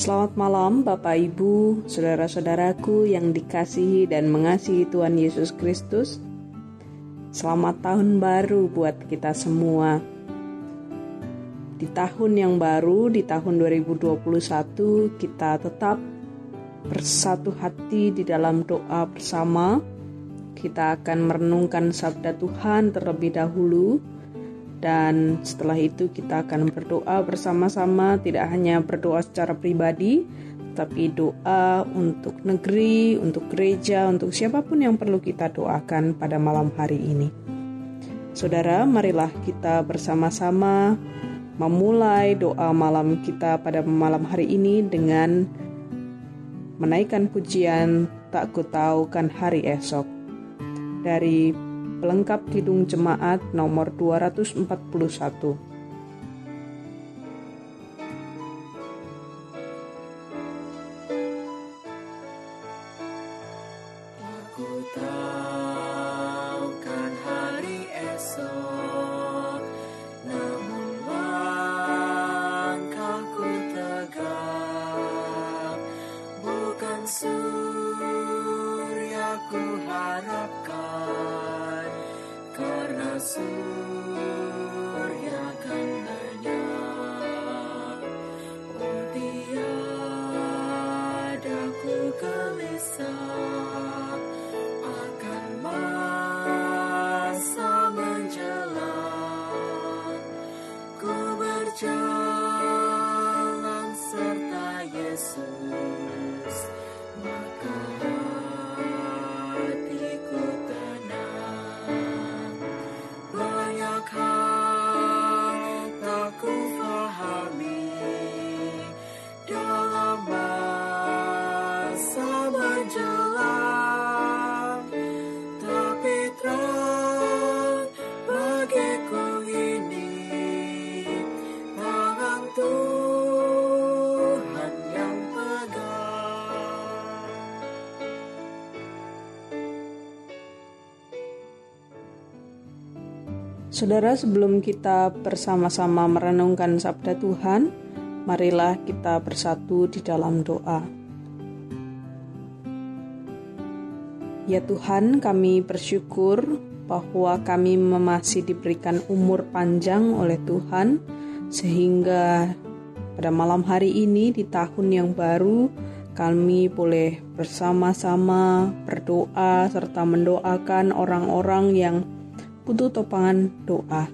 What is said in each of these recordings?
Selamat malam Bapak Ibu, saudara-saudaraku yang dikasihi dan mengasihi Tuhan Yesus Kristus. Selamat tahun baru buat kita semua. Di tahun yang baru, di tahun 2021, kita tetap bersatu hati di dalam doa bersama. Kita akan merenungkan sabda Tuhan terlebih dahulu dan setelah itu kita akan berdoa bersama-sama tidak hanya berdoa secara pribadi tapi doa untuk negeri, untuk gereja, untuk siapa pun yang perlu kita doakan pada malam hari ini. Saudara, marilah kita bersama-sama memulai doa malam kita pada malam hari ini dengan menaikkan pujian tak ku kan hari esok dari pelengkap Kidung Jemaat nomor 241. Saudara, sebelum kita bersama-sama merenungkan sabda Tuhan, marilah kita bersatu di dalam doa. Ya Tuhan, kami bersyukur bahwa kami masih diberikan umur panjang oleh Tuhan, sehingga pada malam hari ini di tahun yang baru kami boleh bersama-sama berdoa serta mendoakan orang-orang yang butuh topangan doa.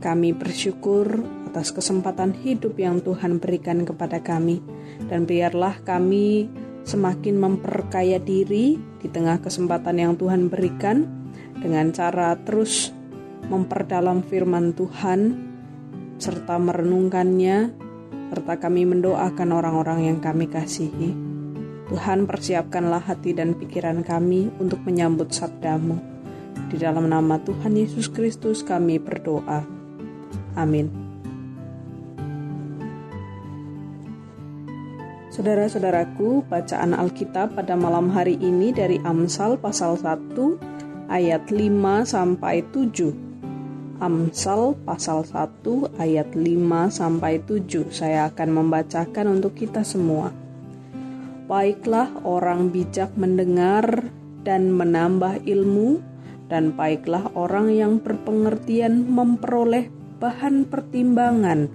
Kami bersyukur atas kesempatan hidup yang Tuhan berikan kepada kami, dan biarlah kami semakin memperkaya diri di tengah kesempatan yang Tuhan berikan dengan cara terus memperdalam firman Tuhan serta merenungkannya serta kami mendoakan orang-orang yang kami kasihi. Tuhan persiapkanlah hati dan pikiran kami untuk menyambut sabdamu. Di dalam nama Tuhan Yesus Kristus kami berdoa. Amin. Saudara-saudaraku, bacaan Alkitab pada malam hari ini dari Amsal pasal 1 ayat 5 sampai 7. Amsal pasal 1 ayat 5 sampai 7. Saya akan membacakan untuk kita semua. Baiklah orang bijak mendengar dan menambah ilmu dan baiklah orang yang berpengertian memperoleh bahan pertimbangan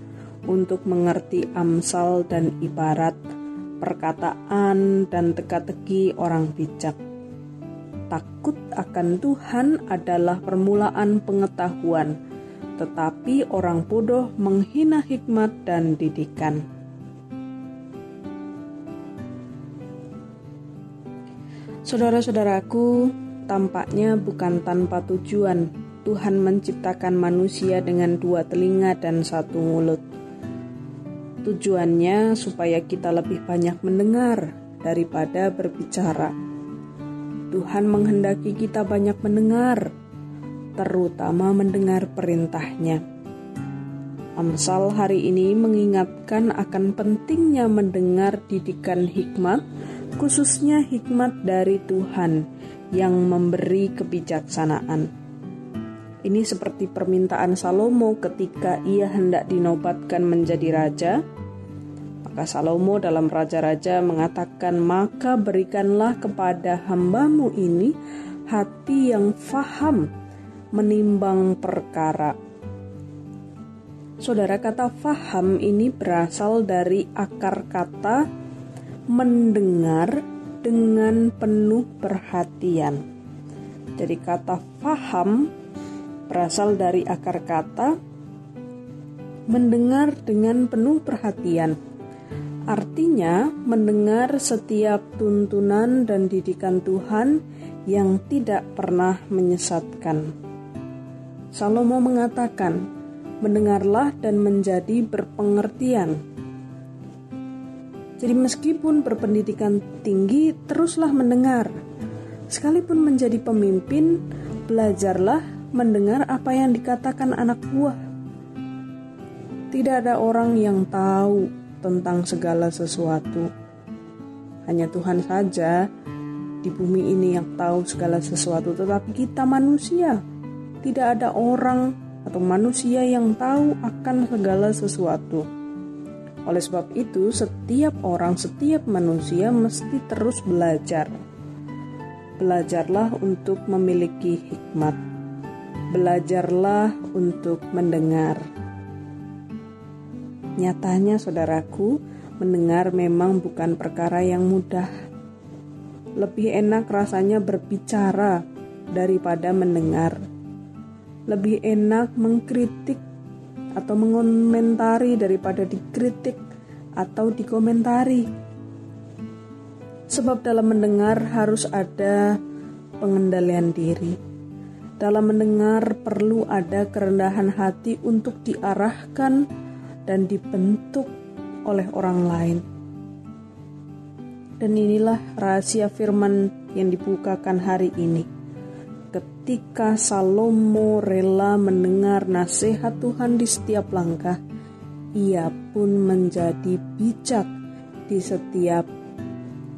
untuk mengerti amsal dan ibarat, perkataan dan teka-teki orang bijak. Takut akan Tuhan adalah permulaan pengetahuan, tetapi orang bodoh menghina hikmat dan didikan. Saudara-saudaraku, tampaknya bukan tanpa tujuan. Tuhan menciptakan manusia dengan dua telinga dan satu mulut. Tujuannya supaya kita lebih banyak mendengar daripada berbicara. Tuhan menghendaki kita banyak mendengar, terutama mendengar perintahnya. Amsal hari ini mengingatkan akan pentingnya mendengar didikan hikmat, khususnya hikmat dari Tuhan yang memberi kebijaksanaan. Ini seperti permintaan Salomo ketika ia hendak dinobatkan menjadi raja. Maka Salomo dalam Raja-Raja mengatakan, Maka berikanlah kepada hambamu ini hati yang faham menimbang perkara. Saudara kata faham ini berasal dari akar kata mendengar dengan penuh perhatian. Jadi kata faham berasal dari akar kata mendengar dengan penuh perhatian. Artinya, mendengar setiap tuntunan dan didikan Tuhan yang tidak pernah menyesatkan. Salomo mengatakan, "Mendengarlah dan menjadi berpengertian." Jadi, meskipun berpendidikan tinggi, teruslah mendengar. Sekalipun menjadi pemimpin, belajarlah mendengar apa yang dikatakan anak buah. Tidak ada orang yang tahu tentang segala sesuatu. Hanya Tuhan saja di bumi ini yang tahu segala sesuatu, tetapi kita manusia. Tidak ada orang atau manusia yang tahu akan segala sesuatu. Oleh sebab itu, setiap orang, setiap manusia mesti terus belajar. Belajarlah untuk memiliki hikmat. Belajarlah untuk mendengar Nyatanya, saudaraku, mendengar memang bukan perkara yang mudah. Lebih enak rasanya berbicara daripada mendengar. Lebih enak mengkritik atau mengomentari daripada dikritik atau dikomentari. Sebab dalam mendengar harus ada pengendalian diri. Dalam mendengar perlu ada kerendahan hati untuk diarahkan dan dibentuk oleh orang lain. Dan inilah rahasia firman yang dibukakan hari ini. Ketika Salomo rela mendengar nasihat Tuhan di setiap langkah, ia pun menjadi bijak di setiap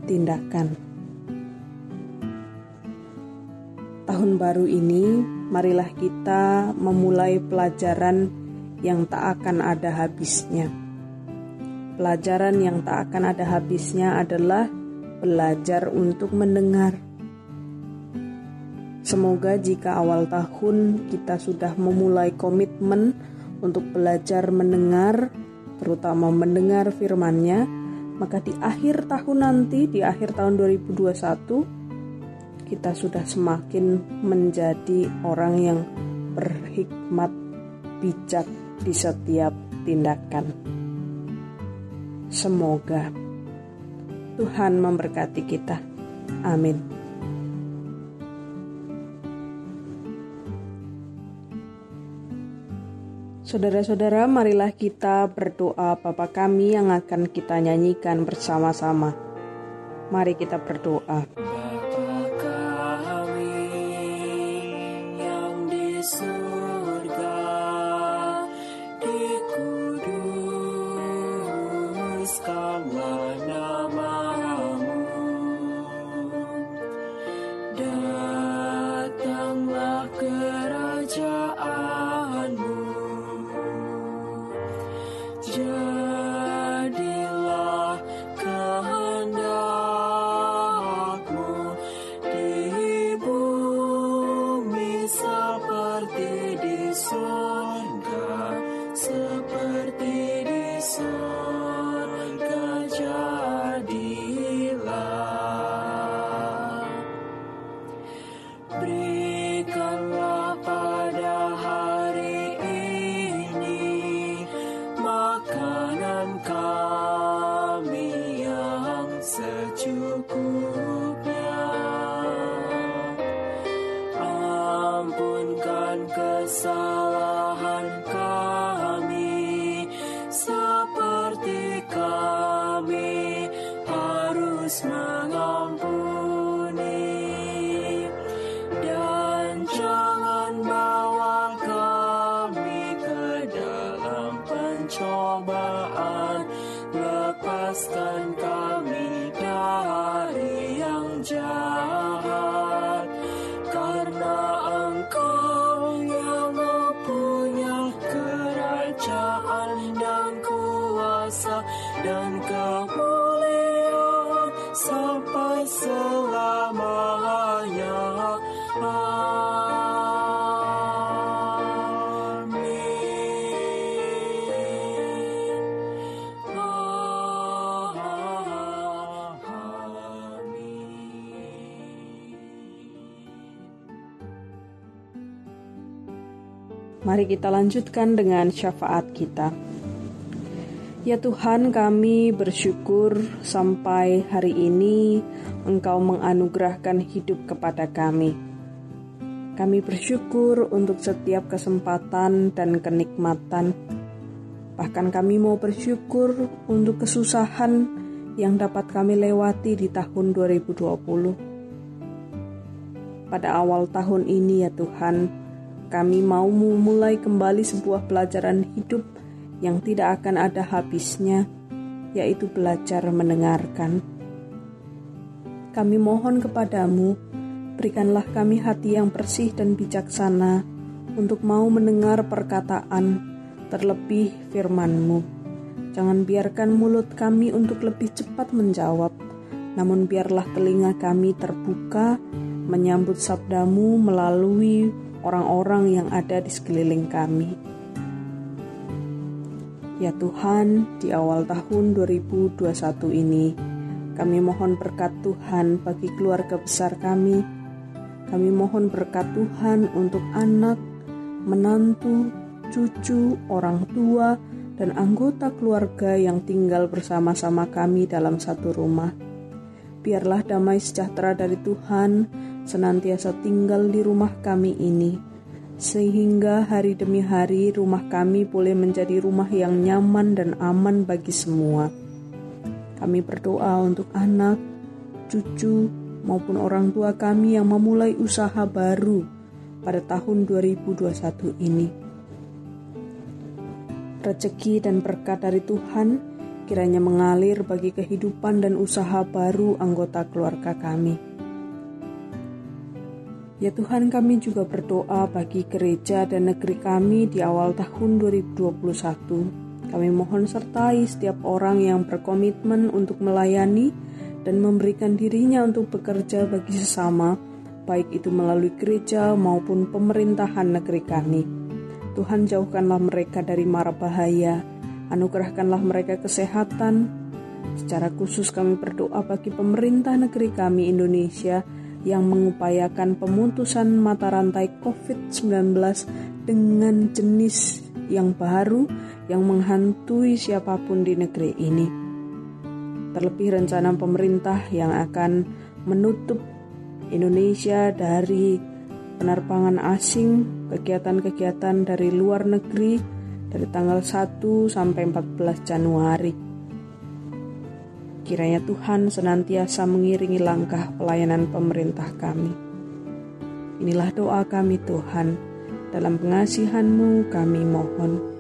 tindakan. Tahun baru ini, marilah kita memulai pelajaran yang tak akan ada habisnya. Pelajaran yang tak akan ada habisnya adalah belajar untuk mendengar. Semoga jika awal tahun kita sudah memulai komitmen untuk belajar mendengar, terutama mendengar firman-Nya, maka di akhir tahun nanti, di akhir tahun 2021, kita sudah semakin menjadi orang yang berhikmat, bijak, di setiap tindakan. Semoga Tuhan memberkati kita. Amin. Saudara-saudara, marilah kita berdoa Bapa kami yang akan kita nyanyikan bersama-sama. Mari kita berdoa. Mari kita lanjutkan dengan syafaat kita. Ya Tuhan, kami bersyukur sampai hari ini Engkau menganugerahkan hidup kepada kami. Kami bersyukur untuk setiap kesempatan dan kenikmatan. Bahkan kami mau bersyukur untuk kesusahan yang dapat kami lewati di tahun 2020. Pada awal tahun ini ya Tuhan, kami mau memulai kembali sebuah pelajaran hidup yang tidak akan ada habisnya, yaitu belajar mendengarkan. Kami mohon kepadamu, berikanlah kami hati yang bersih dan bijaksana untuk mau mendengar perkataan, terlebih firman-Mu. Jangan biarkan mulut kami untuk lebih cepat menjawab, namun biarlah telinga kami terbuka menyambut sabdamu melalui orang-orang yang ada di sekeliling kami. Ya Tuhan, di awal tahun 2021 ini, kami mohon berkat Tuhan bagi keluarga besar kami. Kami mohon berkat Tuhan untuk anak, menantu, cucu, orang tua, dan anggota keluarga yang tinggal bersama-sama kami dalam satu rumah. Biarlah damai sejahtera dari Tuhan senantiasa tinggal di rumah kami ini, sehingga hari demi hari rumah kami boleh menjadi rumah yang nyaman dan aman bagi semua. Kami berdoa untuk anak, cucu, maupun orang tua kami yang memulai usaha baru pada tahun 2021 ini. Rezeki dan berkat dari Tuhan kiranya mengalir bagi kehidupan dan usaha baru anggota keluarga kami. Ya Tuhan kami juga berdoa bagi gereja dan negeri kami di awal tahun 2021. Kami mohon sertai setiap orang yang berkomitmen untuk melayani dan memberikan dirinya untuk bekerja bagi sesama, baik itu melalui gereja maupun pemerintahan negeri kami. Tuhan jauhkanlah mereka dari mara bahaya, anugerahkanlah mereka kesehatan. Secara khusus kami berdoa bagi pemerintah negeri kami Indonesia, yang mengupayakan pemutusan mata rantai COVID-19 dengan jenis yang baru yang menghantui siapa pun di negeri ini. Terlebih rencana pemerintah yang akan menutup Indonesia dari penerbangan asing, kegiatan-kegiatan dari luar negeri dari tanggal 1 sampai 14 Januari. Kiranya Tuhan senantiasa mengiringi langkah pelayanan pemerintah kami. Inilah doa kami Tuhan, dalam pengasihan-Mu kami mohon.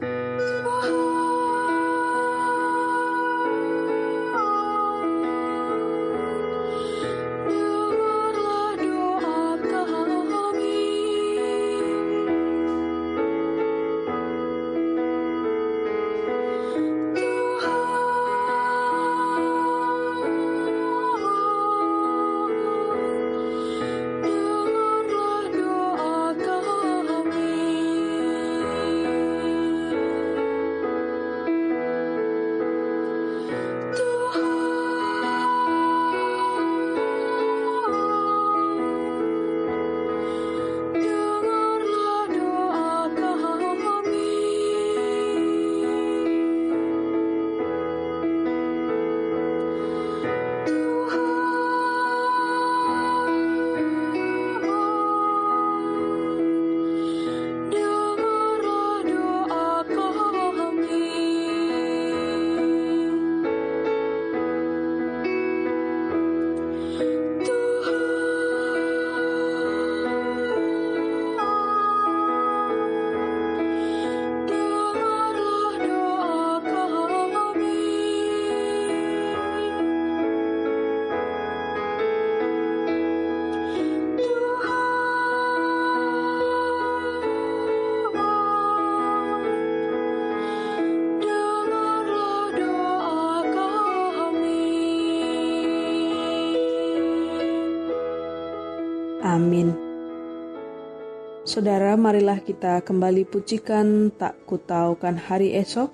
Saudara, marilah kita kembali pujikan tak kutaukan hari esok,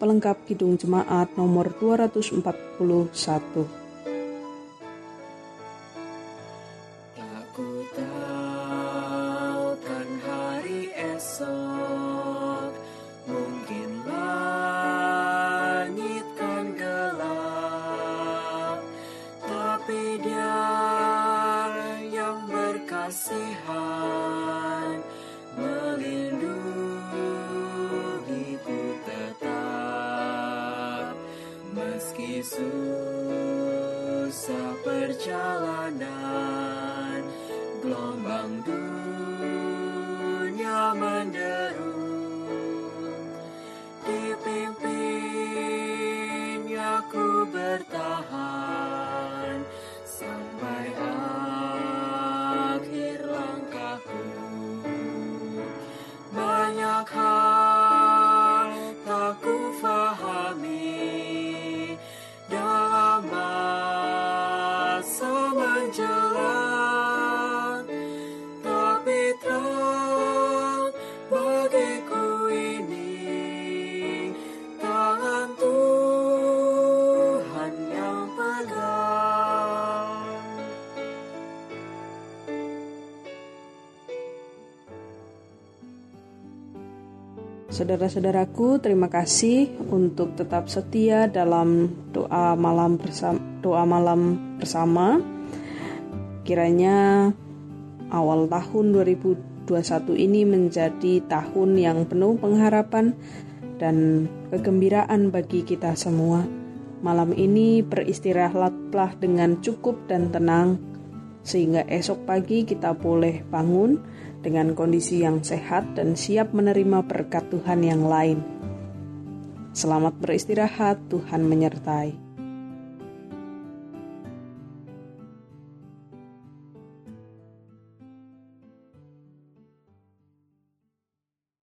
pelengkap Kidung Jemaat nomor 241. Perjalanan Saudara-saudaraku, terima kasih untuk tetap setia dalam doa malam bersama, doa malam bersama. Kiranya awal tahun 2021 ini menjadi tahun yang penuh pengharapan dan kegembiraan bagi kita semua. Malam ini beristirahatlah dengan cukup dan tenang sehingga esok pagi kita boleh bangun dengan kondisi yang sehat dan siap menerima berkat Tuhan yang lain. Selamat beristirahat, Tuhan menyertai.